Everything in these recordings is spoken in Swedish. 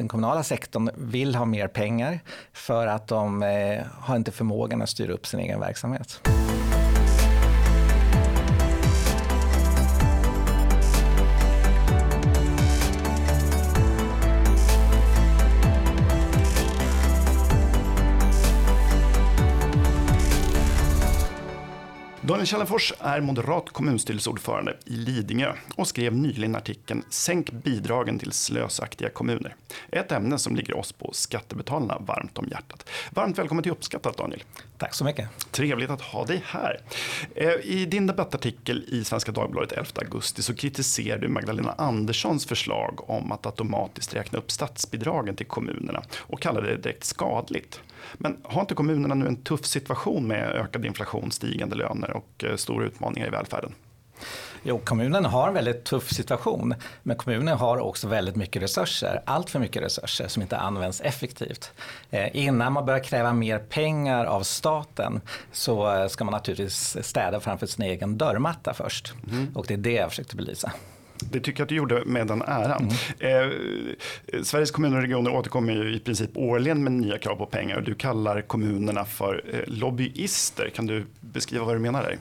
den kommunala sektorn vill ha mer pengar för att de eh, har inte förmågan att styra upp sin egen verksamhet. Daniel Källenfors är moderat kommunstyrelseordförande i Lidingö och skrev nyligen artikeln Sänk bidragen till slösaktiga kommuner. Ett ämne som ligger oss på skattebetalarna varmt om hjärtat. Varmt välkommen till Uppskattat Daniel. Tack så mycket. Trevligt att ha dig här. Eh, I din debattartikel i Svenska Dagbladet 11 augusti så kritiserar du Magdalena Anderssons förslag om att automatiskt räkna upp statsbidragen till kommunerna och kallar det direkt skadligt. Men har inte kommunerna nu en tuff situation med ökad inflation, stigande löner och eh, stora utmaningar i välfärden? Jo, kommunen har en väldigt tuff situation, men kommunen har också väldigt mycket resurser, allt för mycket resurser som inte används effektivt. Eh, innan man börjar kräva mer pengar av staten så eh, ska man naturligtvis städa framför sin egen dörrmatta först. Mm. Och det är det jag försökte belysa. Det tycker jag att du gjorde med den äran. Mm. Eh, Sveriges kommuner och regioner återkommer ju i princip årligen med nya krav på pengar och du kallar kommunerna för eh, lobbyister. Kan du beskriva vad du menar där?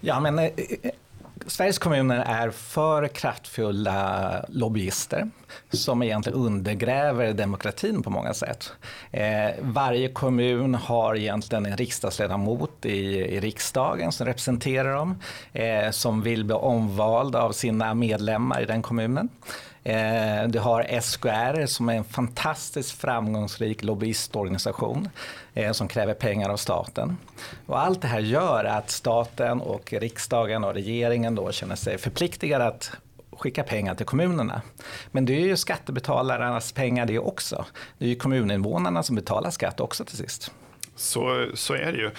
Ja, men eh, Sveriges kommuner är för kraftfulla lobbyister som egentligen undergräver demokratin på många sätt. Eh, varje kommun har egentligen en riksdagsledamot i, i riksdagen som representerar dem, eh, som vill bli omvald av sina medlemmar i den kommunen. Eh, du har SKR som är en fantastiskt framgångsrik lobbyistorganisation eh, som kräver pengar av staten. Och allt det här gör att staten och riksdagen och regeringen då känner sig förpliktigade att skicka pengar till kommunerna. Men det är ju skattebetalarnas pengar det också. Det är ju kommuninvånarna som betalar skatt också till sist. Så, så är det ju.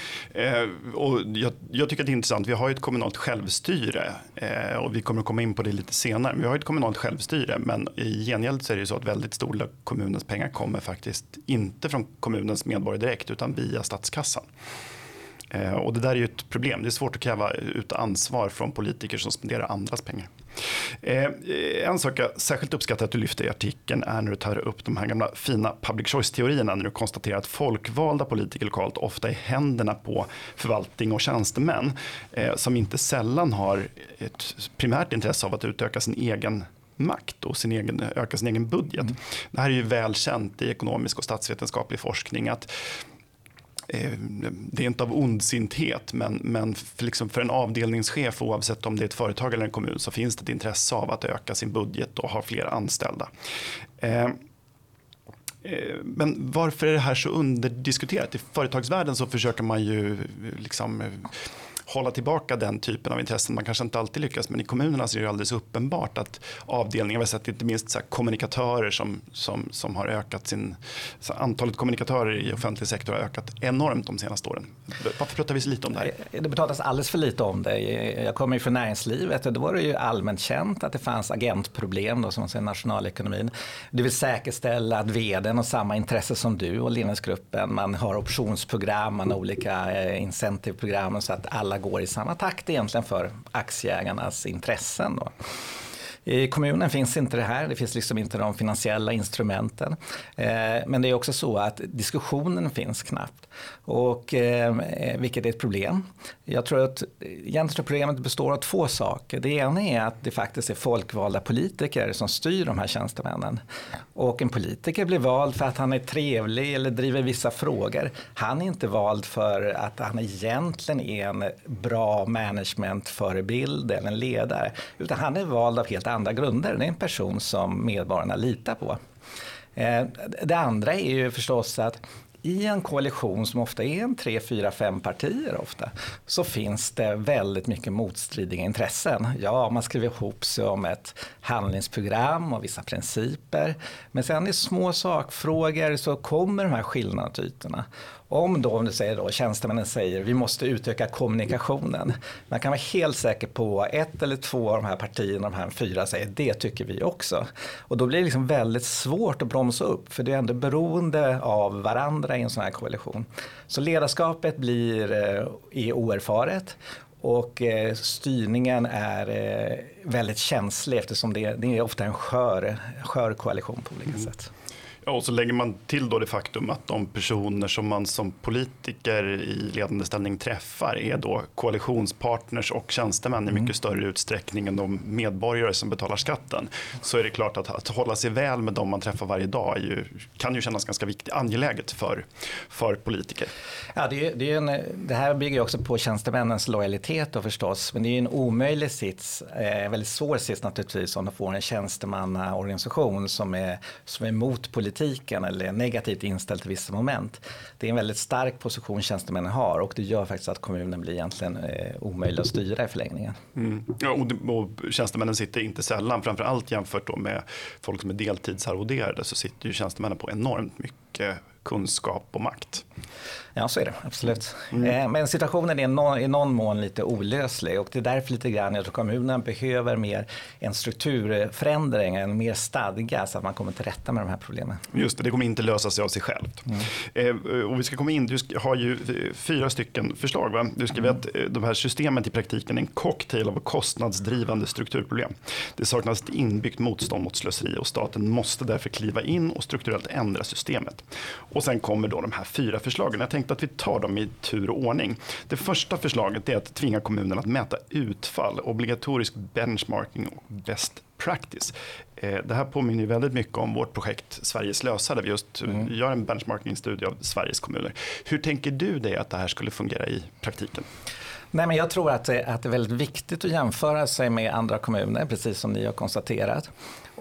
Eh, och jag, jag, tycker att det är intressant. Vi har ju ett kommunalt självstyre eh, och vi kommer att komma in på det lite senare. Men vi har ett kommunalt självstyre men i gengäld så är det ju så att väldigt stora kommunens pengar kommer faktiskt inte från kommunens medborgare direkt utan via statskassan. Eh, och det där är ju ett problem. Det är svårt att kräva ut ansvar från politiker som spenderar andras pengar. Eh, en sak jag särskilt uppskattar att du lyfter i artikeln är när du tar upp de här gamla fina public choice-teorierna när du konstaterar att folkvalda politiker lokalt ofta är händerna på förvaltning och tjänstemän eh, som inte sällan har ett primärt intresse av att utöka sin egen makt och sin egen, öka sin egen budget. Mm. Det här är ju väl känt i ekonomisk och statsvetenskaplig forskning att Eh, Eh, det är inte av ondsinthet, men, men för, liksom för en avdelningschef, oavsett om det är ett företag eller en kommun, så finns det ett intresse av att öka sin budget och ha fler anställda. Eh, eh, men varför är det här så underdiskuterat? I företagsvärlden så försöker man ju liksom hålla tillbaka den typen av intressen. Man kanske inte alltid lyckas men i kommunerna så är det alldeles uppenbart att avdelningar, vi har sett inte minst så kommunikatörer som, som, som har ökat sin, antalet kommunikatörer i offentlig sektor har ökat enormt de senaste åren. Varför pratar vi så lite om det här? Det pratas alldeles för lite om det. Jag kommer ju från näringslivet och då var det ju allmänt känt att det fanns agentproblem då, som man säger nationalekonomin. Du vill säkerställa att vdn har samma intresse som du och ledningsgruppen. Man har optionsprogram, man har olika eh, incentiveprogram så att alla går i samma takt egentligen för aktieägarnas intressen. Då. I kommunen finns inte det här, det finns liksom inte de finansiella instrumenten. Eh, men det är också så att diskussionen finns knappt. Och, eh, eh, vilket är ett problem. Jag tror att egentligen problemet består av två saker. Det ena är att det faktiskt är folkvalda politiker som styr de här tjänstemännen. Och en politiker blir vald för att han är trevlig eller driver vissa frågor. Han är inte vald för att han egentligen är en bra managementförebild eller en ledare. Utan han är vald av helt andra grunder. Det är en person som medborgarna litar på. Eh, det andra är ju förstås att i en koalition som ofta är en tre, fyra, fem partier ofta, så finns det väldigt mycket motstridiga intressen. Ja, man skriver ihop sig om ett handlingsprogram och vissa principer. Men sen i små sakfrågor så kommer de här skillnadsytorna. Om då, om du säger då, tjänstemännen säger vi måste utöka kommunikationen. Man kan vara helt säker på ett eller två av de här partierna, de här fyra, säger det tycker vi också. Och då blir det liksom väldigt svårt att bromsa upp för det är ändå beroende av varandra i en sån här koalition. Så ledarskapet blir eh, är oerfaret och eh, styrningen är eh, väldigt känslig eftersom det, det är ofta en skör, skör koalition på olika mm. sätt. Ja, och så lägger man till då det faktum att de personer som man som politiker i ledande ställning träffar är då koalitionspartners och tjänstemän i mycket mm. större utsträckning än de medborgare som betalar skatten. Så är det klart att, att hålla sig väl med dem man träffar varje dag ju, kan ju kännas ganska viktigt, angeläget för, för politiker. Ja, det, det, är en, det här bygger också på tjänstemännens lojalitet då förstås, men det är en omöjlig sits, eh, väldigt svår sits naturligtvis om de får en tjänstemannaorganisation som är, som är emot politiken eller är negativt inställd till vissa moment. Det är en väldigt stark position tjänstemännen har och det gör faktiskt att kommunen blir egentligen eh, omöjlig att styra i förlängningen. Mm. Ja, och, och tjänstemännen sitter inte sällan, framför allt jämfört då med folk som är deltidsarvoderade, så sitter ju tjänstemännen på enormt mycket kunskap och makt. Ja, så är det absolut. Mm. Eh, men situationen är i någon mån lite olöslig och det är därför lite grann jag tror kommunen behöver mer en strukturförändring, en mer stadga så att man kommer till rätta med de här problemen. Just det, det kommer inte lösa sig av sig självt. Mm. Eh, och vi ska komma in, du har ju eh, fyra stycken förslag. Va? Du skriver mm. att de här systemet i praktiken är en cocktail av kostnadsdrivande strukturproblem. Det saknas ett inbyggt motstånd mot slöseri och staten måste därför kliva in och strukturellt ändra systemet. Och sen kommer då de här fyra förslagen. Jag tänkte att vi tar dem i tur och ordning. Det första förslaget är att tvinga kommunen att mäta utfall, obligatorisk benchmarking och best practice. Eh, det här påminner väldigt mycket om vårt projekt Sveriges lösa där vi just mm. gör en benchmarking-studie av Sveriges kommuner. Hur tänker du dig att det här skulle fungera i praktiken? Nej, men jag tror att det, att det är väldigt viktigt att jämföra sig med andra kommuner, precis som ni har konstaterat.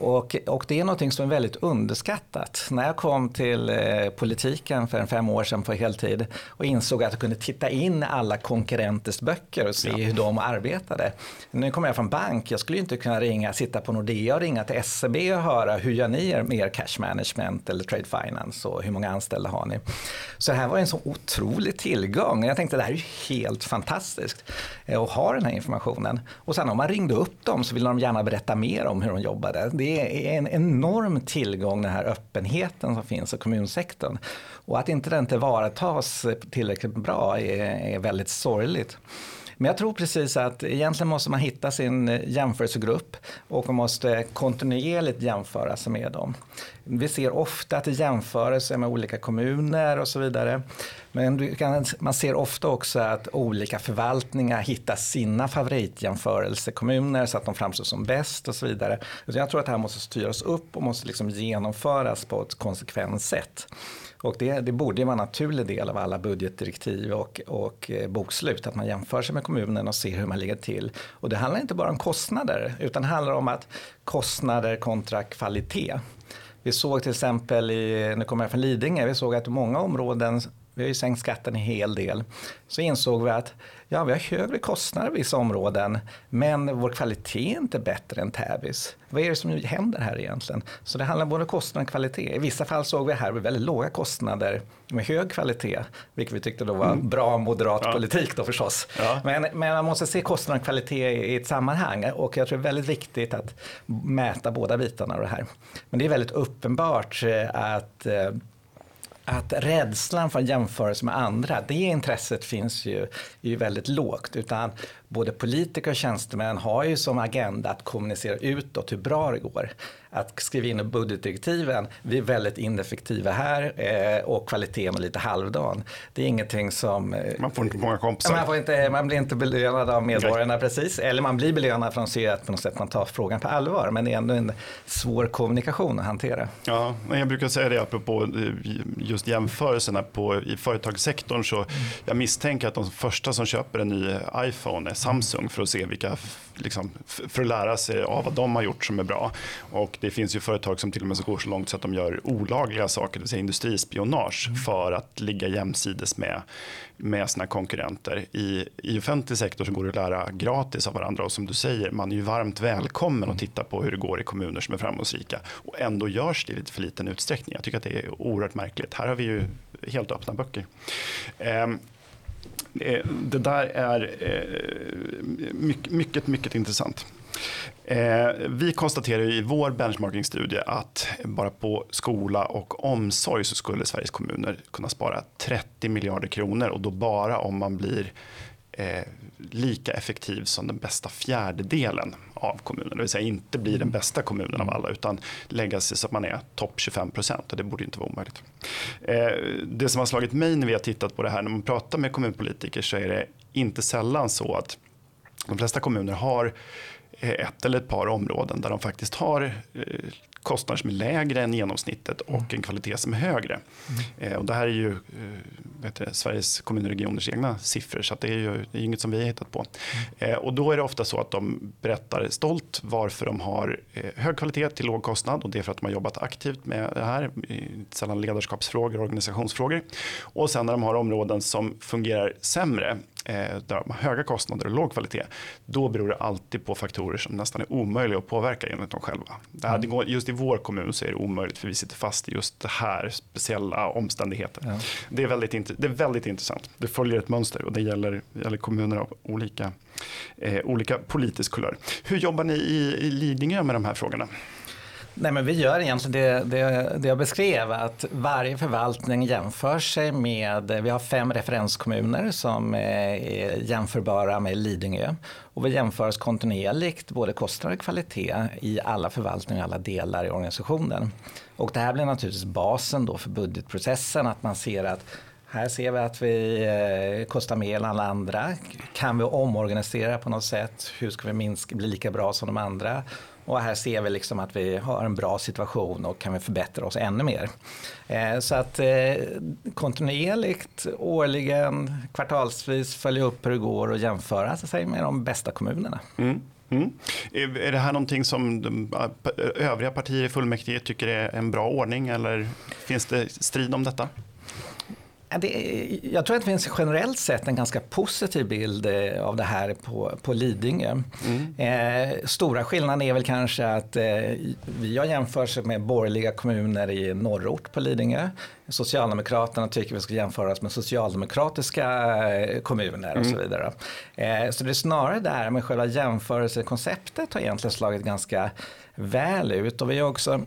Och, och, det är något som är väldigt underskattat. När jag kom till eh, politiken för fem år sedan på heltid och insåg att jag kunde titta in alla konkurrenters böcker och se ja. hur de arbetade. Nu kommer jag från bank, jag skulle inte kunna ringa, sitta på Nordea och ringa till SEB och höra hur gör ni med er cash management eller trade finance och hur många anställda har ni? Så det här var en så otrolig tillgång. Jag tänkte det här är ju helt fantastiskt eh, att ha den här informationen. Och sen om man ringde upp dem så ville de gärna berätta mer om hur de jobbade. Det det är en enorm tillgång den här öppenheten som finns i kommunsektorn. Och att inte den tillvaratas tillräckligt bra är, är väldigt sorgligt. Men jag tror precis att egentligen måste man hitta sin eh, jämförelsegrupp och man måste kontinuerligt jämföra sig med dem. Vi ser ofta att det jämförelser med olika kommuner och så vidare. Men man ser ofta också att olika förvaltningar hittar sina favoritjämförelsekommuner så att de framstår som bäst och så vidare. Jag tror att det här måste styras upp och måste liksom genomföras på ett konsekvent sätt. Och det, det borde vara en naturlig del av alla budgetdirektiv och, och eh, bokslut att man jämför sig med kommunen och ser hur man ligger till. Och det handlar inte bara om kostnader utan det handlar om att kostnader kontra kvalitet. Vi såg till exempel, i, nu kommer jag från Lidingö, vi såg att många områden vi har ju sänkt skatten en hel del. Så insåg vi att ja, vi har högre kostnader i vissa områden, men vår kvalitet är inte bättre än Täbys. Vad är det som händer här egentligen? Så det handlar både om kostnad och kvalitet. I vissa fall såg vi här väldigt låga kostnader med hög kvalitet, vilket vi tyckte då var mm. bra moderat ja. politik då förstås. Ja. Men, men man måste se kostnad och kvalitet i ett sammanhang och jag tror det är väldigt viktigt att mäta båda bitarna av det här. Men det är väldigt uppenbart eh, att eh, att rädslan för jämförelse med andra, det intresset finns ju, är ju väldigt lågt. Utan både politiker och tjänstemän har ju som agenda att kommunicera utåt hur bra det går att skriva in i budgetdirektiven, vi är väldigt ineffektiva här eh, och kvaliteten är lite halvdan. Det är ingenting som... Eh, man får inte många kompisar. Man, får inte, man blir inte belönad av medborgarna Nej. precis, eller man blir belönad för att se att på något sätt man tar frågan på allvar, men det är ändå en svår kommunikation att hantera. Ja, jag brukar säga det apropå eh, just jämförelserna på, i företagssektorn, så mm. jag misstänker att de första som köper en ny iPhone Samsung för att se vilka, liksom, för att lära sig av vad de har gjort som är bra. Och det finns ju företag som till och med går så långt så att de gör olagliga saker, det vill säga industrispionage mm. för att ligga jämsides med, med sina konkurrenter. I, I offentlig sektor så går det att lära gratis av varandra och som du säger, man är ju varmt välkommen att titta på hur det går i kommuner som är framgångsrika och ändå görs det i lite för liten utsträckning. Jag tycker att det är oerhört märkligt. Här har vi ju helt öppna böcker. Um, Eh, det där är eh, mycket, mycket, mycket intressant. Eh, vi konstaterar i vår benchmarking-studie att bara på skola och omsorg så skulle Sveriges kommuner kunna spara 30 miljarder kronor och då bara om man blir eh, lika effektiv som den bästa fjärdedelen av kommunen. Det vill säga inte bli den bästa kommunen av alla utan lägga sig så att man är topp 25 procent och det borde inte vara omöjligt. Eh, det som har slagit mig när vi har tittat på det här när man pratar med kommunpolitiker så är det inte sällan så att de flesta kommuner har eh, ett eller ett par områden där de faktiskt har kostnader som är lägre än genomsnittet och mm. en kvalitet som är högre. Mm. och det här är ju vet du, Sveriges kommuner och regioners egna siffror så det är ju det är inget som vi har hittat på. Mm. och då är det ofta så att de berättar stolt varför de har hög kvalitet till låg kostnad och det är för att de har jobbat aktivt med det här, sällan ledarskapsfrågor och organisationsfrågor. Och sen när de har områden som fungerar sämre Eh, höga kostnader och låg kvalitet, då beror det alltid på faktorer som nästan är omöjliga att påverka enligt dem själva. Mm. Just i vår kommun så är det omöjligt för vi sitter fast i just det här speciella omständigheter. Ja. Det, är väldigt, det är väldigt intressant. Det följer ett mönster och det gäller, gäller kommuner av olika, eh, olika politisk kulör. Hur jobbar ni i, i Lidingö med de här frågorna? Nej, men vi gör egentligen det, det, det jag beskrev, att varje förvaltning jämför sig med, vi har fem referenskommuner som är jämförbara med Lidingö. Och vi jämför oss kontinuerligt, både kostnad och kvalitet, i alla förvaltningar och alla delar i organisationen. Och det här blir naturligtvis basen då för budgetprocessen, att man ser att här ser vi att vi eh, kostar mer än alla andra. Kan vi omorganisera på något sätt? Hur ska vi minska, bli lika bra som de andra? Och här ser vi liksom att vi har en bra situation och kan vi förbättra oss ännu mer. Eh, så att eh, kontinuerligt, årligen, kvartalsvis följa upp hur det går och jämföra sig med de bästa kommunerna. Mm. Mm. Är det här någonting som de övriga partier i fullmäktige tycker är en bra ordning eller finns det strid om detta? Det, jag tror att det finns generellt sett en ganska positiv bild eh, av det här på, på Lidingö. Mm. Eh, stora skillnaden är väl kanske att eh, vi har jämfört med borgerliga kommuner i norrort på Lidingö. Socialdemokraterna tycker vi ska jämföras med socialdemokratiska eh, kommuner och mm. så vidare. Eh, så det är snarare där med själva jämförelsekonceptet har egentligen slagit ganska väl ut och vi har också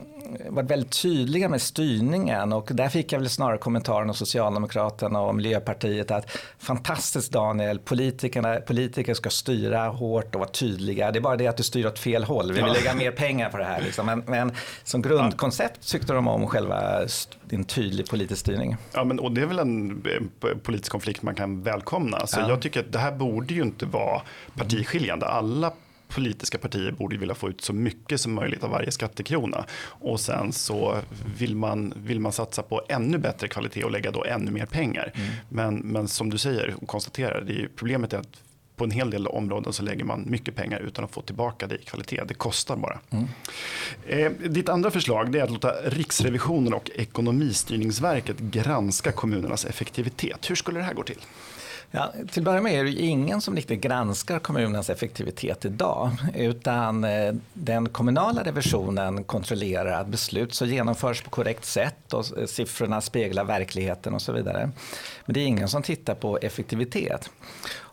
varit väldigt tydliga med styrningen och där fick jag väl snarare kommentaren av Socialdemokraterna och Miljöpartiet att fantastiskt Daniel, politikerna, politiker ska styra hårt och vara tydliga. Det är bara det att du styr åt fel håll. Vi vill ja. lägga mer pengar på det här. Liksom. Men, men, som grundkoncept tyckte de om själva din tydlig politisk styrning. Ja, men, och det är väl en politisk konflikt man kan välkomna. Alltså, ja. Jag tycker att det här borde ju inte vara partiskiljande. Alla politiska partier borde vilja få ut så mycket som möjligt av varje skattekrona. Och sen så vill man, vill man satsa på ännu bättre kvalitet och lägga då ännu mer pengar. Mm. Men, men som du säger och konstaterar, det är, problemet är att på en hel del områden så lägger man mycket pengar utan att få tillbaka det i kvalitet. Det kostar bara. Mm. Eh, ditt andra förslag är att låta Riksrevisionen och Ekonomistyrningsverket granska kommunernas effektivitet. Hur skulle det här gå till? Ja, till att börja med är det ingen som riktigt granskar kommunens effektivitet idag. Utan eh, den kommunala revisionen kontrollerar att beslut så genomförs på korrekt sätt och siffrorna speglar verkligheten och så vidare. Men det är ingen som tittar på effektivitet.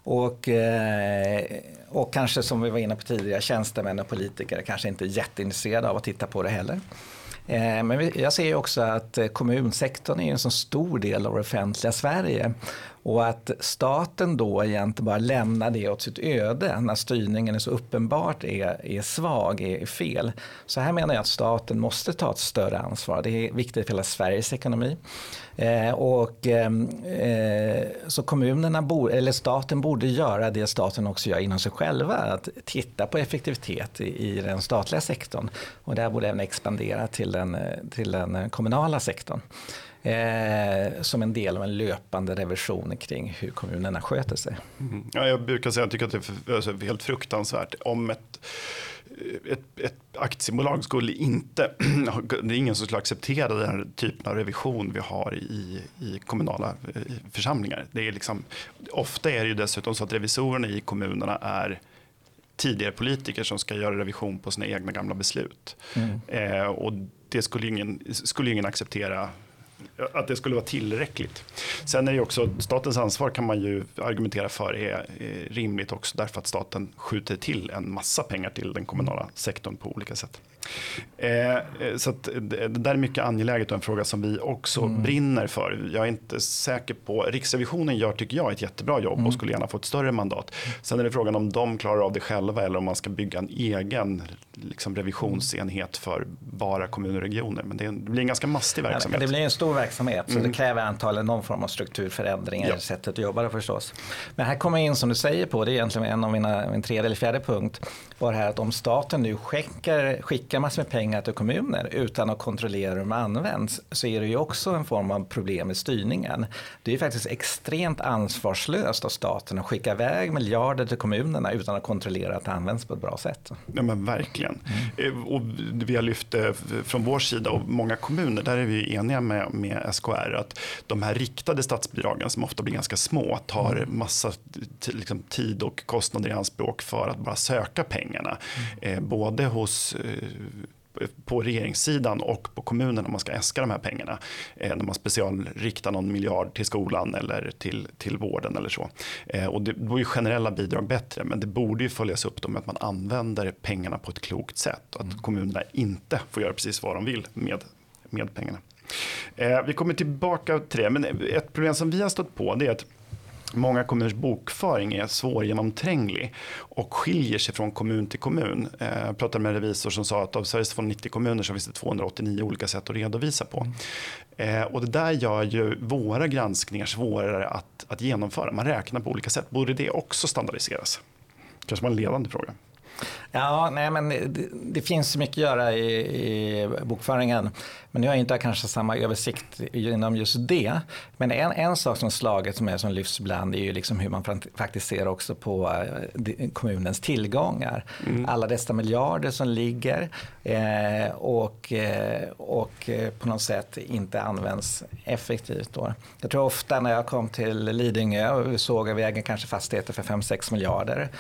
Och, eh, och kanske som vi var inne på tidigare, tjänstemän och politiker är kanske inte jätteintresserade av att titta på det heller. Eh, men jag ser ju också att eh, kommunsektorn är en så stor del av det offentliga Sverige. Och att staten då egentligen bara lämnar det åt sitt öde när styrningen är så uppenbart är, är svag, är fel. Så här menar jag att staten måste ta ett större ansvar. Det är viktigt för hela Sveriges ekonomi. Eh, och, ehm, eh, så kommunerna, bo, eller staten borde göra det staten också gör inom sig själva. Att titta på effektivitet i, i den statliga sektorn. Och det här borde även expandera till den, eh, till den kommunala sektorn eh, som en del av en löpande revision kring hur kommunerna sköter sig. Mm. Ja, jag brukar säga att jag tycker att det är alltså, helt fruktansvärt om ett ett, ett aktiebolag skulle inte, det är ingen som skulle acceptera den typen av revision vi har i, i kommunala eh, församlingar. Det är liksom, ofta är det ju dessutom så att revisorerna i kommunerna är tidigare politiker som ska göra revision på sina egna gamla beslut. Mm. Eh, och det skulle ingen, skulle ingen acceptera att det skulle vara tillräckligt. Sen är det också, statens ansvar kan man ju argumentera för är rimligt också därför att staten skjuter till en massa pengar till den kommunala sektorn på olika sätt. Eh, eh så det, där är mycket angeläget och en fråga som vi också mm. brinner för. Jag är inte säker på, Riksrevisionen gör tycker jag ett jättebra jobb mm. och skulle gärna få ett större mandat. Sen är det frågan om de klarar av det själva eller om man ska bygga en egen liksom, revisionsenhet för bara kommuner och regioner. Men det, blir en ganska mastig verksamhet. det blir en stor verksamhet så mm. det kräver antagligen någon form av strukturförändringar ja. i sättet att jobba det förstås. Men här kommer jag in som du säger på, det är egentligen en av mina, min tredje eller fjärde punkt, var här att om staten nu skickar, skickar massor med pengar till kommuner utan att kontrollera hur de används så är det ju också en form av problem med styrningen. Det är ju faktiskt extremt ansvarslöst av staten att skicka iväg miljarder till kommunerna utan att kontrollera att det används på ett bra sätt. Ja men verkligen. Mm. Och vi har lyft det från vår sida och många kommuner, där är vi eniga med, med SKR att de här riktade statsbidragen som ofta blir ganska små tar mm. massa liksom, tid och kostnader i anspråk för att bara söka pengarna. Mm. Eh, både hos eh, på regeringssidan och på kommunen om man ska äska de här pengarna. Eh, när man specialriktar någon miljard till skolan eller till, till vården eller så. Eh, och det, då är ju generella bidrag bättre men det borde ju följas upp med att man använder pengarna på ett klokt sätt och att mm. kommunerna inte får göra precis vad de vill med, med pengarna. Eh, vi kommer tillbaka till det men ett problem som vi har stött på det är att Många kommuners bokföring är svårgenomtränglig och skiljer sig från kommun till kommun. Eh, jag pratade med en revisor som sa att av Sveriges 290 kommuner så finns det 289 olika sätt att redovisa på. Eh, och det där gör ju våra granskningar svårare att, att genomföra. Man räknar på olika sätt. Borde det också standardiseras? Kanske var en ledande fråga. Ja, nej, men det, det finns mycket att göra i, i bokföringen. Men jag har inte kanske samma översikt inom just det. Men en, en sak som slaget som, är, som lyfts ibland är ju liksom hur man faktiskt ser också på eh, kommunens tillgångar. Mm. Alla dessa miljarder som ligger eh, och, eh, och eh, på något sätt inte används effektivt. Då. Jag tror ofta när jag kom till Lidingö såg vi äger kanske fastigheter för 5-6 miljarder.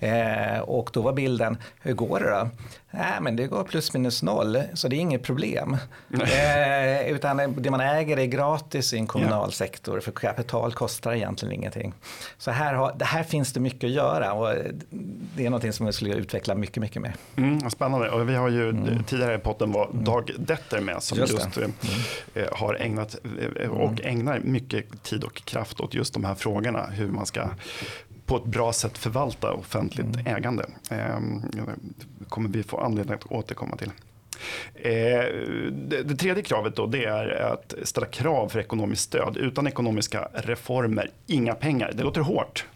Eh, och då var bilden, hur går det då? Nej, men det går plus minus noll, så det är inget problem. eh, utan det man äger är gratis i en kommunal ja. sektor, för kapital kostar egentligen ingenting. Så här, har, det här finns det mycket att göra och det är något som vi skulle utveckla mycket, mycket mer. Mm, spännande, och vi har ju mm. tidigare i potten var mm. Dag Detter med som just, just eh, mm. eh, har ägnat eh, och mm. ägnar mycket tid och kraft åt just de här frågorna, hur man ska på ett bra sätt förvalta offentligt mm. ägande. Eh, kommer vi få anledning att återkomma till. Eh, det, det, tredje kravet då, det är att ställa krav för ekonomiskt stöd. Utan ekonomiska reformer, inga pengar. Det låter hårt.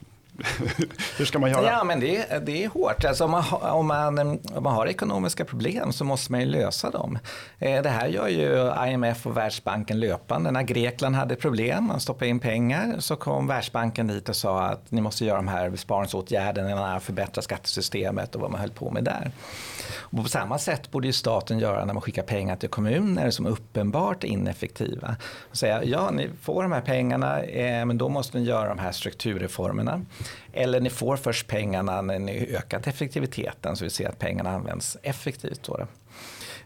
Hur ska man göra? Ja, men det, är, det är hårt. Alltså om, man, om, man, om man har ekonomiska problem så måste man ju lösa dem. Eh, det här gör ju IMF och Världsbanken löpande. När Grekland hade problem, man stoppade in pengar, så kom Världsbanken dit och sa att ni måste göra de här besparingsåtgärderna, förbättra skattesystemet och vad man höll på med där. Och på samma sätt borde ju staten göra när man skickar pengar till kommuner som uppenbart är ineffektiva. Och säga, ja ni får de här pengarna eh, men då måste ni göra de här strukturreformerna. Eller ni får först pengarna när ni ökat effektiviteten så vi ser att pengarna används effektivt. Då.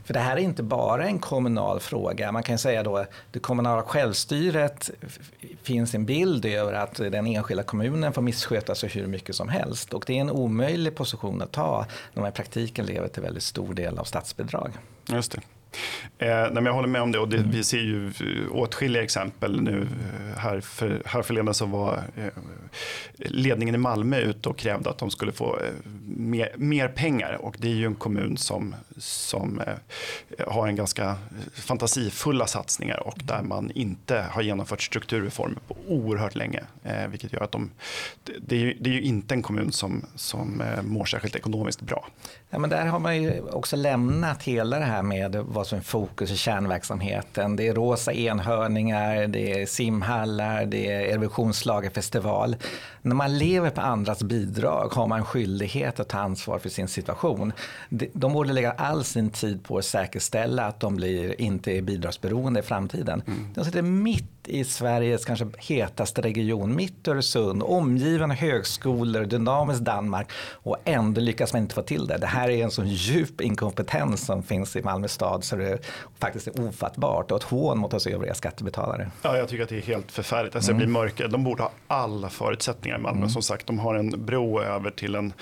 För det här är inte bara en kommunal fråga. Man kan säga då det kommunala självstyret finns en bild över att den enskilda kommunen får missköta sig hur mycket som helst. Och det är en omöjlig position att ta när man i praktiken lever till väldigt stor del av statsbidrag. Just det. Eh, jag håller med om det och det, vi ser ju åtskilliga exempel nu. Här, för, här förleden så var eh, ledningen i Malmö ute och krävde att de skulle få eh, mer, mer, pengar och det är ju en kommun som, som eh, har en ganska fantasifulla satsningar och där man inte har genomfört strukturreformer på oerhört länge. Eh, vilket gör att de, det, är ju, det är ju inte en kommun som, som mår särskilt ekonomiskt bra. Ja, men där har man ju också lämnat hela det här med vad som är fokus i kärnverksamheten. Det är rosa enhörningar, det är simhallar, det är Eurovisionslagerfestival när man lever på andras bidrag har man skyldighet att ta ansvar för sin situation. De borde lägga all sin tid på att säkerställa att de blir, inte är bidragsberoende i framtiden. Mm. De sitter mitt i Sveriges kanske hetaste region, mitt Öresund, omgiven av högskolor, dynamiskt Danmark och ändå lyckas man inte få till det. Det här är en sån djup inkompetens som finns i Malmö stad så det faktiskt är ofattbart och ett hån mot oss övriga skattebetalare. Ja, jag tycker att det är helt förfärligt. Alltså, mm. Jag blir mörkare. De borde ha alla förutsättningar i Malmö. Mm. Som sagt, de har en bro över till en mm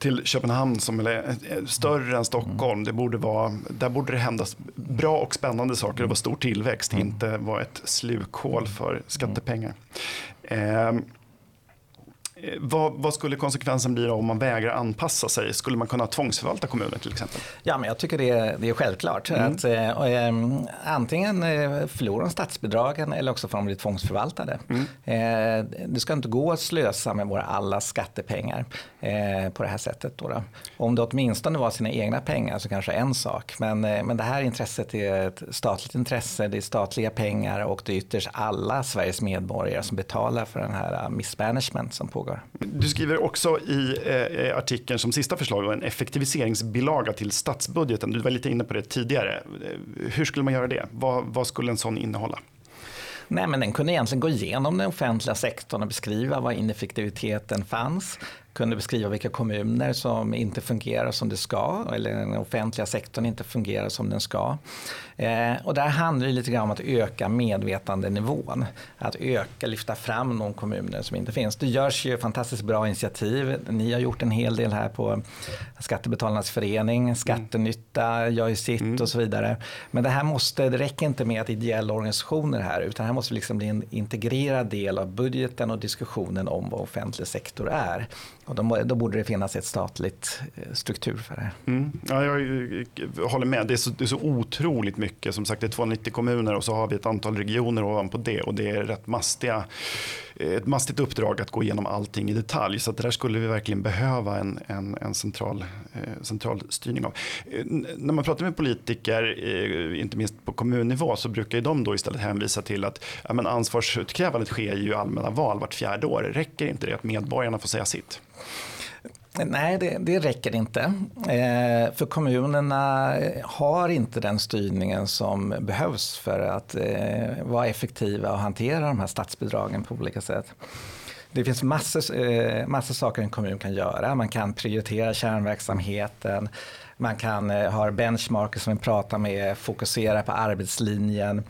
till Köpenhamn som är större än Stockholm. Det borde vara, där borde det hända bra och spännande saker. Det var stor tillväxt, mm. inte vara ett slukhål för skattepengar. Eh, Eh, vad, vad, skulle konsekvensen bli om man vägrar anpassa sig? Skulle man kunna tvångsförvalta kommuner till exempel? Ja, men jag tycker det är, det är självklart. Mm. Att, eh, eh antingen eh, förlorar de statsbidragen eller också får de bli tvångsförvaltade. Mm. Eh, det ska inte gå att slösa med våra alla skattepengar eh, på det här sättet. Då, då. Om det åtminstone var sina egna pengar så kanske en sak. Men, men det här intresset är ett statligt intresse, det är statliga pengar och det är ytterst alla Sveriges medborgare som betalar för den här missmanagement som pågår frågor. Du skriver också i eh, artikeln som sista förslag en effektiviseringsbilaga till statsbudgeten. Du var lite inne på det tidigare. Eh, hur skulle man göra det? Vad, vad skulle en sån innehålla? Nej, men den kunde egentligen gå igenom den offentliga sektorn och beskriva var ineffektiviteten fanns kunde beskriva vilka kommuner som inte fungerar som det ska eller den offentliga sektorn inte fungerar som den ska. Eh, och där handlar det lite grann om att öka medvetandenivån. Att öka, lyfta fram de kommuner som inte finns. Det görs ju fantastiskt bra initiativ. Ni har gjort en hel del här på Skattebetalarnas förening, Skattenytta gör ju sitt mm. och så vidare. Men det här måste, det räcker inte med att ideella organisationer här utan här måste liksom bli en integrerad del av budgeten och diskussionen om vad offentlig sektor är. Och då, då, borde det finnas ett statligt eh, struktur för det. Mm. Ja, jag, jag, håller med. Det är, så, det är så otroligt mycket. Som sagt, det är 290 kommuner och så har vi ett antal regioner ovanpå det. Och det är rätt mastiga, Eh, ett mastigt uppdrag att gå igenom allting i detalj. Så det där skulle vi verkligen behöva en, en, en central, eh, central styrning av. Eh, när man pratar med politiker, eh, inte minst på kommunnivå, så brukar de då istället hänvisa till att ja, men ansvarsutkrävandet sker ju i allmänna val vart fjärde år. Räcker inte det att medborgarna får säga sitt? Nej, det, det räcker inte. Eh, för kommunerna eh, har inte den styrningen som behövs för att eh, vara effektiva och hantera de här statsbidragen på olika sätt. Det finns massor, eh, massor saker en kommun kan göra. Man kan prioritera kärnverksamheten. Man kan eh, ha benchmarker som vi pratar med, fokusera på arbetslinjen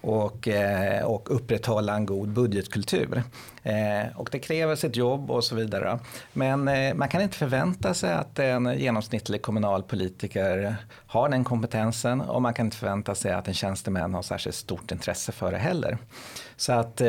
och, eh, och upprätthålla en god budgetkultur. Eh, och det kräver sitt jobb och så vidare. Men eh, man kan inte förvänta sig att en genomsnittlig kommunalpolitiker har den kompetensen och man kan inte förvänta sig att en tjänsteman har särskilt stort intresse för det heller. Så att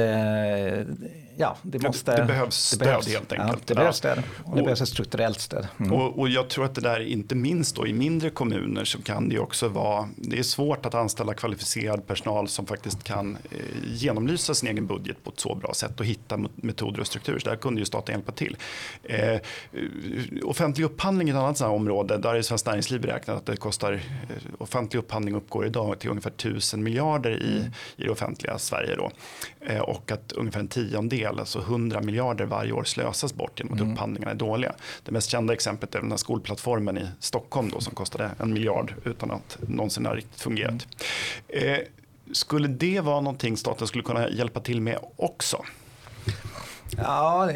ja, det måste... Det behövs stöd det behövs, helt enkelt. Ja, det behövs stöd och det och, behövs ett strukturellt stöd. Mm. Och, och, jag tror att det där, inte minst då i mindre kommuner så kan det också vara, det är svårt att anställa kvalificerad personal som faktiskt kan eh, genomlysa sin egen budget på ett så bra sätt och hitta metoder och strukturer. Så där kunde ju staten hjälpa till. Eh, offentlig upphandling är ett annat sådant område. Där är Svenskt Näringsliv beräknat att det kostar, eh, offentlig upphandling uppgår idag till ungefär 1000 miljarder i, mm. i det offentliga Sverige. Då. Eh, och att ungefär en tiondel, alltså 100 miljarder varje år slösas bort genom att mm. upphandlingarna är dåliga. Det mest kända exemplet är den här skolplattformen i Stockholm då, som kostade en miljard utan att någonsin ha riktigt fungerat. Mm. Eh, skulle det vara någonting staten skulle kunna hjälpa till med också? Ja,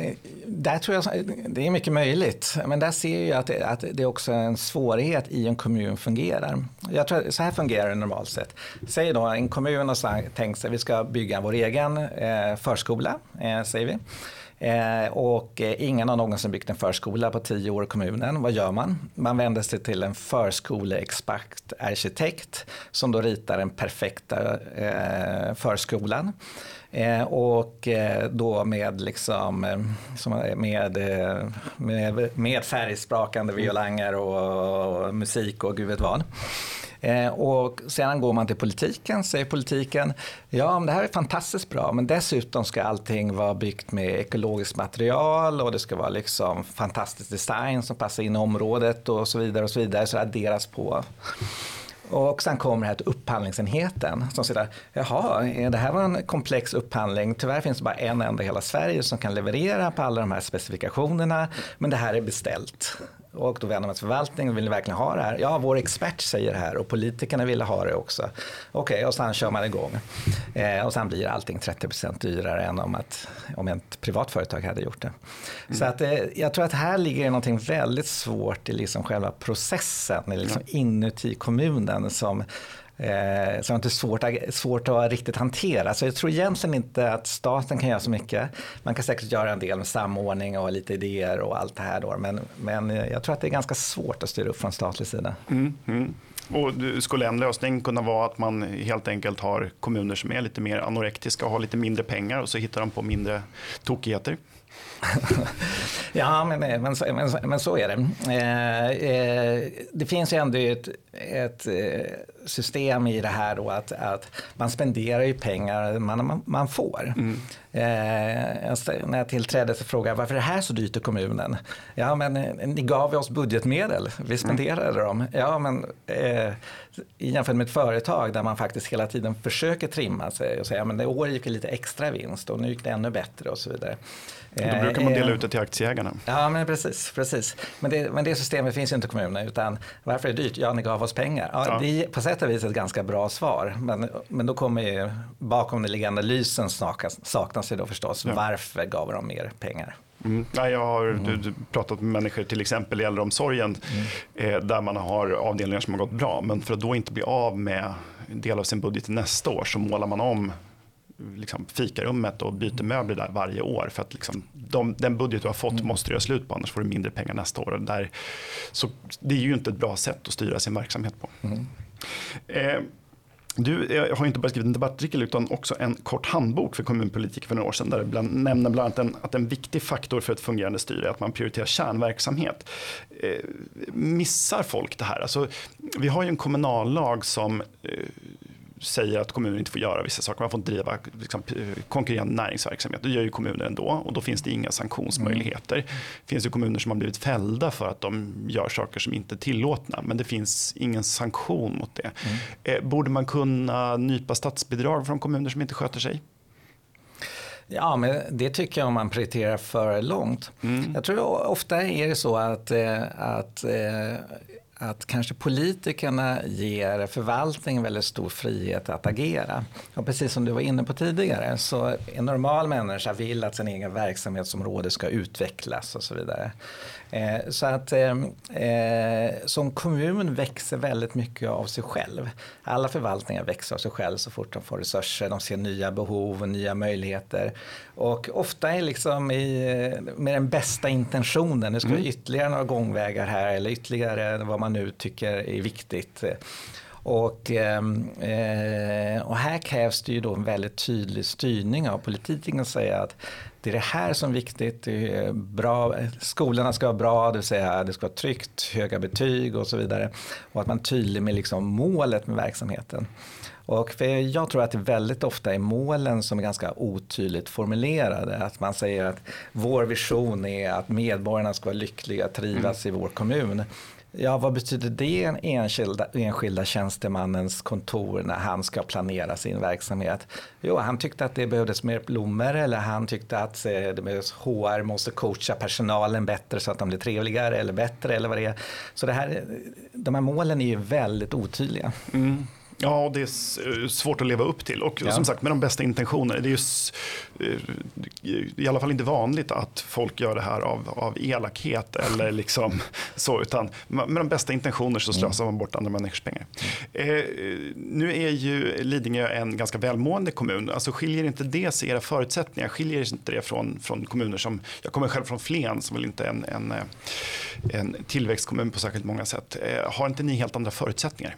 där tror jag det är mycket möjligt. Men där ser jag att det, att det är också en svårighet i en kommun fungerar. Jag tror så här fungerar det normalt sett. Säg då en kommun har tänkt sig att vi ska bygga vår egen eh, förskola, eh, säger vi. Eh, och eh, ingen har någonsin byggt en förskola på tio år i kommunen. Vad gör man? Man vänder sig till en förskoleexpert arkitekt som då ritar den perfekta eh, förskolan. Eh, och eh, då med, liksom, eh, med, med, med färgsprakande violanger och, och musik och gud vet vad. och sedan går man till politiken, säger politiken, ja det här är fantastiskt bra men dessutom ska allting vara byggt med ekologiskt material och det ska vara liksom fantastisk design som passar in i området och så vidare och så vidare så det adderas på. Och sen kommer det här till upphandlingsenheten som säger jaha, det här var en komplex upphandling. Tyvärr finns det bara en enda i hela Sverige som kan leverera på alla de här specifikationerna. Men det här är beställt. Och då vänder man sig till förvaltningen, vill ni verkligen ha det här? Ja, vår expert säger det här och politikerna ville ha det också. Okej, okay, och sen kör man igång. Eh, och sen blir allting 30% dyrare än om, att, om ett privat företag hade gjort det. Mm. Så att, eh, jag tror att här ligger någonting väldigt svårt i liksom själva processen, liksom mm. inuti kommunen som Eh, som är svårt, svårt att riktigt hantera. Så jag tror egentligen inte att staten kan göra så mycket. Man kan säkert göra en del med samordning och lite idéer och allt det här. Då. Men, men jag tror att det är ganska svårt att styra upp från statlig sida. Mm, mm. Och skulle en lösning kunna vara att man helt enkelt har kommuner som är lite mer anorektiska och har lite mindre pengar och så hittar de på mindre tokigheter? ja, men, men, men, men, så är det. Eh, eh, det finns ju ändå ett, ett eh, system i det här då att, att man spenderar ju pengar man, man, man får. Mm. Eh, när jag tillträdde så frågade jag varför är det här så dyrt i kommunen? Ja, men eh, ni gav oss budgetmedel, vi spenderade mm. dem. Ja, men eh, jämfört med ett företag där man faktiskt hela tiden försöker trimma sig och säga men det år gick det lite extra vinst och nu gick det ännu bättre och så vidare. Och då brukar man dela ut det till aktieägarna. Ja, men precis. precis. Men, det, men det systemet finns ju inte i kommunen. Utan varför är det dyrt? Ja, ni gav oss pengar. Ja, ja. Det är på sätt och vis ett ganska bra svar. Men, men då kommer ju bakom den liggande analysen saknas, saknas ju då förstås. Ja. Varför gav de mer pengar? Mm. Ja, jag har mm. pratat med människor till exempel i äldreomsorgen mm. eh, där man har avdelningar som har gått bra. Men för att då inte bli av med del av sin budget nästa år så målar man om liksom, fikarummet och byter möbler där varje år. För att liksom, de, den budget du har fått mm. måste du göra slut på annars får du mindre pengar nästa år. Där, så det är ju inte ett bra sätt att styra sin verksamhet på. Mm. Eh, du har inte bara skrivit en debattartikel utan också en kort handbok för kommunpolitiker för några år sedan där du bland, nämner bland annat en, att en viktig faktor för ett fungerande styre är att man prioriterar kärnverksamhet. Eh, missar folk det här? Alltså, vi har ju en kommunallag som eh, säger att kommuner inte får göra vissa saker. Man får inte driva liksom, konkurrerande näringsverksamhet. Det gör ju kommuner ändå och då finns det inga sanktionsmöjligheter. Mm. Det finns ju kommuner som har blivit fällda för att de gör saker som inte är tillåtna. Men det finns ingen sanktion mot det. Mm. Eh, borde man kunna nypa statsbidrag från kommuner som inte sköter sig? Ja, men det tycker jag om man prioriterar för långt. Mm. Jag tror ofta är det så att, eh, att eh, att kanske politikerna ger förvaltningen väldigt stor frihet att agera. Och precis som du var inne på tidigare så en normal människa vill att sin egen verksamhetsområde ska utvecklas och så vidare. Eh, så att eh, eh, som kommun växer väldigt mycket av sig själv. Alla förvaltningar växer av sig själv så fort de får resurser. De ser nya behov och nya möjligheter. Och ofta är liksom i, med den bästa intentionen. Nu ska mm. ytterligare några gångvägar här eller ytterligare vad man nu tycker är viktigt. Och, ehm, eh, och här krävs det ju då en väldigt tydlig styrning av politiken och säga att det är det här som är viktigt. Det är bra, skolorna ska vara bra, det vill säga det ska vara tryggt, höga betyg och så vidare. Och att man är tydlig med liksom målet med verksamheten. Och jag tror att det väldigt ofta är målen som är ganska otydligt formulerade. Att man säger att vår vision är att medborgarna ska vara lyckliga, trivas mm. i vår kommun. Ja, vad betyder det en enskilda, enskilda tjänstemannens kontor när han ska planera sin verksamhet? Jo, han tyckte att det behövdes mer blommor eller han tyckte att eh, det behövs HR måste coacha personalen bättre så att de blir trevligare eller bättre eller vad det är. Så det här, de här målen är ju väldigt otydliga. Mm. Ja, det är eh, svårt att leva upp till. Och ja. som sagt, med de bästa intentioner. Det är ju eh, i alla fall inte vanligt att folk gör det här av, av elakhet eller liksom så. Utan med de bästa intentioner så slösar man bort andra människors pengar. Mm. Eh, nu är ju Lidingö en ganska välmående kommun. Alltså skiljer inte det sig era förutsättningar? Skiljer inte det från, från kommuner som, jag kommer själv från Flen som väl inte är en, en, eh, en tillväxtkommun på särskilt många sätt. Eh, har inte ni helt andra förutsättningar?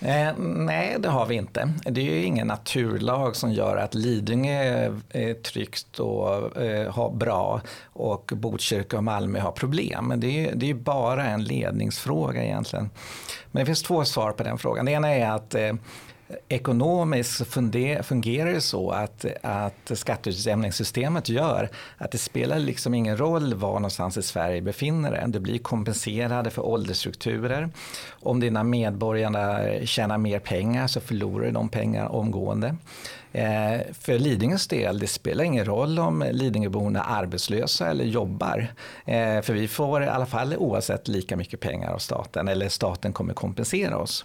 Eh, nej, det har vi inte. Det är ju ingen naturlag som gör att Lidingö är tryggt och eh, har bra och Botkyrka och Malmö har problem. Men det är, det är bara en ledningsfråga egentligen. Men det finns två svar på den frågan. Det ena är att eh, ekonomiskt fungerar det så att, att skatteutjämningssystemet gör att det spelar liksom ingen roll var någonstans i Sverige befinner dig. Du blir kompenserade för åldersstrukturer. Om dina medborgare tjänar mer pengar så förlorar du de pengarna omgående. Eh, för Lidingös del, det spelar ingen roll om Lidingöborna är arbetslösa eller jobbar. Eh, för vi får i alla fall oavsett lika mycket pengar av staten, eller staten kommer kompensera oss.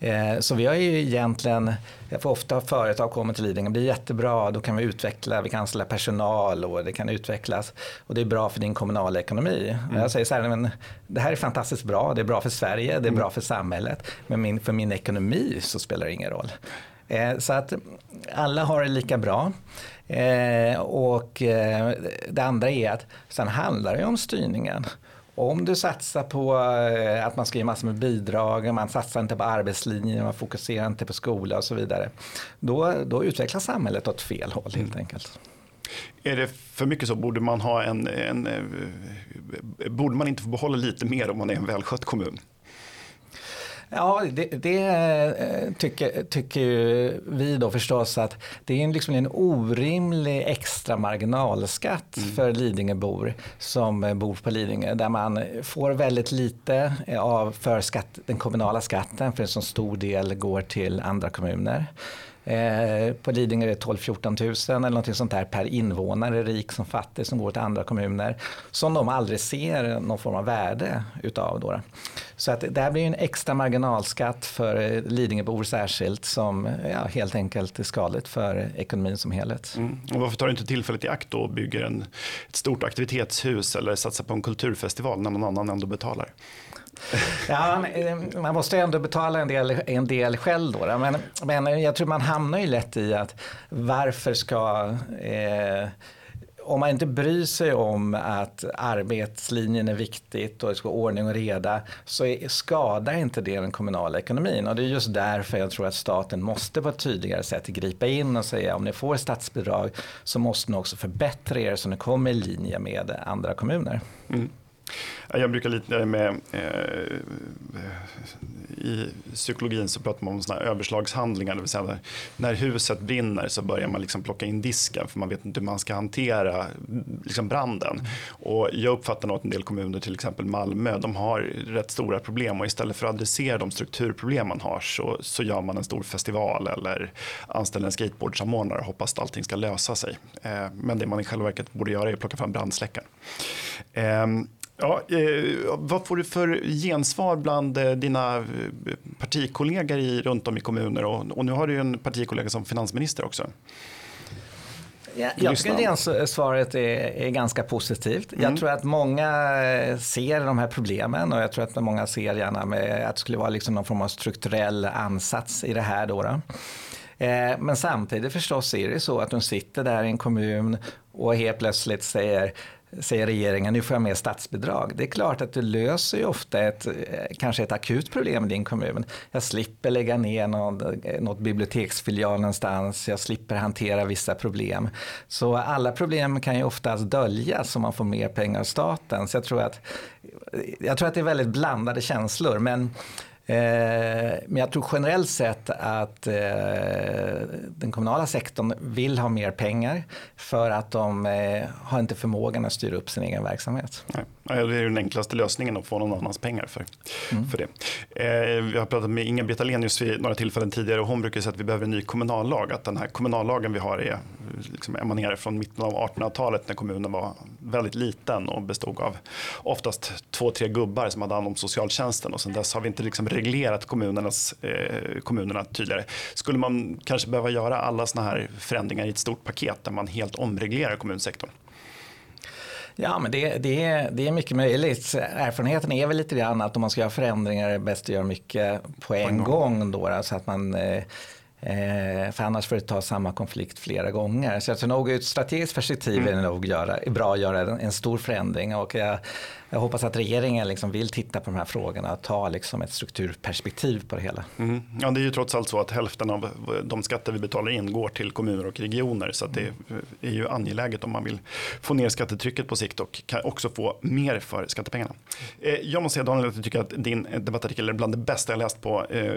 Eh, så vi har ju egentligen, för ofta företag kommer till Lidingö, det är jättebra, då kan vi utveckla, vi kan anställa personal och det kan utvecklas och det är bra för din kommunala ekonomi. Mm. Jag säger så här, men det här är fantastiskt bra, det är bra för Sverige, det är mm. bra för samhället, men min, för min ekonomi så spelar det ingen roll. Eh, så att alla har det lika bra. Eh, och det andra är att sen handlar det om styrningen. Om du satsar på eh, att man ska ge massor med bidrag, man satsar inte på arbetslinjen, man fokuserar inte på skola och så vidare. Då, då utvecklas samhället åt fel håll helt mm. enkelt. Är det för mycket så? Borde man, ha en, en, eh, borde man inte få behålla lite mer om man är en välskött kommun? Ja, det, det eh, tycker, tycker vi då förstås att det är liksom en orimlig extra marginalskatt mm. för Lidingöbor som eh, bor på Lidingö där man får väldigt lite av för skatt, den kommunala skatten för en så stor del går till andra kommuner. Eh, på Lidingö är det 12-14 000 eller något sånt där per invånare, rik som fattig, som går till andra kommuner. Som de aldrig ser någon form av värde utav. Då. Så att det här blir en extra marginalskatt för eh, Lidingöbor särskilt som ja, helt enkelt är skadligt för ekonomin som helhet. Mm. Och varför tar du inte tillfället i akt och bygger en, ett stort aktivitetshus eller satsar på en kulturfestival när någon annan ändå betalar? Ja, eh, man måste ändå betala en del, en del själv då. Men, men jag tror man hamnar ju lätt i att varför ska eh, om man inte bryr sig om att arbetslinjen är viktigt och det ska vara ordning och reda så skadar inte det den kommunala ekonomin. Och det är just därför jag tror att staten måste på ett tydligare sätt gripa in och säga om ni får statsbidrag så måste ni också förbättra er så ni kommer i linje med andra kommuner. Mm. Jag brukar lite eh, med, eh, i psykologin så pratar man om såna överslagshandlingar, det vill säga när, huset brinner så börjar man liksom plocka in disken för man vet inte hur man ska hantera liksom branden. Och jag uppfattar nog att en del kommuner, till exempel Malmö, de har rätt stora problem och istället för att adressera de strukturproblem man har så, så gör man en stor festival eller anställer en skateboardsamordnare och hoppas att allting ska lösa sig. Eh, men det man i själva verket borde göra är att plocka fram brandsläckaren. Eh, Ja, eh, vad får du för gensvar bland eh, dina eh, partikollegor i, runt om i kommuner? Och, och nu har du ju en partikollega som finansminister också. Ja, jag tycker gensvaret är, är ganska positivt. Mm. Jag tror att många ser de här problemen och jag tror att många ser gärna att det skulle vara liksom någon form av strukturell ansats i det här. Då, då. Eh, men samtidigt förstås är det så att de sitter där i en kommun och helt plötsligt säger säger regeringen, nu får jag mer statsbidrag. Det är klart att du löser ju ofta ett, eh, kanske ett akut problem i din kommun. Jag slipper lägga ner någon, eh, något biblioteksfilial någonstans, jag slipper hantera vissa problem. Så alla problem kan ju oftast döljas om man får mer pengar av staten. Så jag tror att, eh, jag tror att det är väldigt blandade känslor. Men Eh, men jag tror generellt sett att eh, den kommunala sektorn vill ha mer pengar för att de eh, har inte förmågan att styra upp sin egen verksamhet. Nej. Det är den enklaste lösningen att få någon annans pengar för, mm. för det. Vi har pratat med Inga-Britt Ahlenius vid några tillfällen tidigare och hon brukar säga att vi behöver en ny kommunallag. Att den här kommunallagen vi har är, liksom emanerar från mitten av 1800-talet när kommunen var väldigt liten och bestod av oftast två, tre gubbar som hade hand om socialtjänsten och sen dess har vi inte liksom reglerat kommunernas, eh, kommunerna tydligare. Skulle man kanske behöva göra alla sådana här förändringar i ett stort paket där man helt omreglerar kommunsektorn? Ja, men det, det, det är mycket möjligt. Erfarenheten är väl lite grann att om man ska göra förändringar är det bäst att göra mycket på en, på en gång. gång då, så att man eh, Eh, för annars får du ta samma konflikt flera gånger. Så jag tror nog ur ett strategiskt perspektiv mm. är det nog göra, är bra att göra en, en stor förändring. Och jag, jag hoppas att regeringen liksom vill titta på de här frågorna och ta liksom ett strukturperspektiv på det hela. Mm. Ja, det är ju trots allt så att hälften av de skatter vi betalar in går till kommuner och regioner. Så det är ju angeläget om man vill få ner skattetrycket på sikt och kan också få mer för skattepengarna. Eh, jag måste säga Daniel att jag tycker att din debattartikel är bland det bästa jag läst på, eh,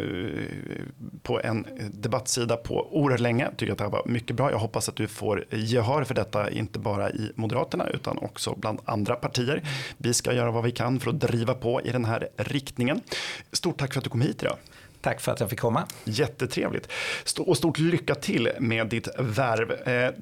på en debattsida på oerhört länge. Jag tycker att det här var mycket bra. Jag hoppas att du får gehör för detta, inte bara i Moderaterna utan också bland andra partier. Vi ska göra vad vi kan för att driva på i den här riktningen. Stort tack för att du kom hit idag. Tack för att jag fick komma. Jättetrevligt. Och stort lycka till med ditt värv. Eh, eh,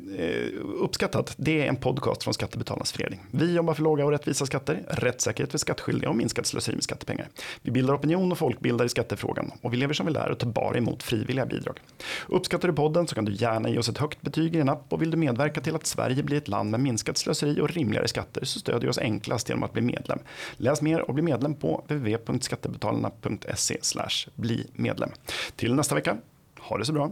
uppskattat. Det är en podcast från Skattebetalarnas förening. Vi jobbar för låga och rättvisa skatter, rättssäkerhet för skattskyldiga och minskat slöseri med skattepengar. Vi bildar opinion och folkbildar i skattefrågan och vi lever som vi lär och tar bara emot frivilliga bidrag. Uppskattar du podden så kan du gärna ge oss ett högt betyg i din app och vill du medverka till att Sverige blir ett land med minskat slöseri och rimligare skatter så stödjer du oss enklast genom att bli medlem. Läs mer och bli medlem på www.skattebetalarna.se bli medlem. Till nästa vecka, ha det så bra.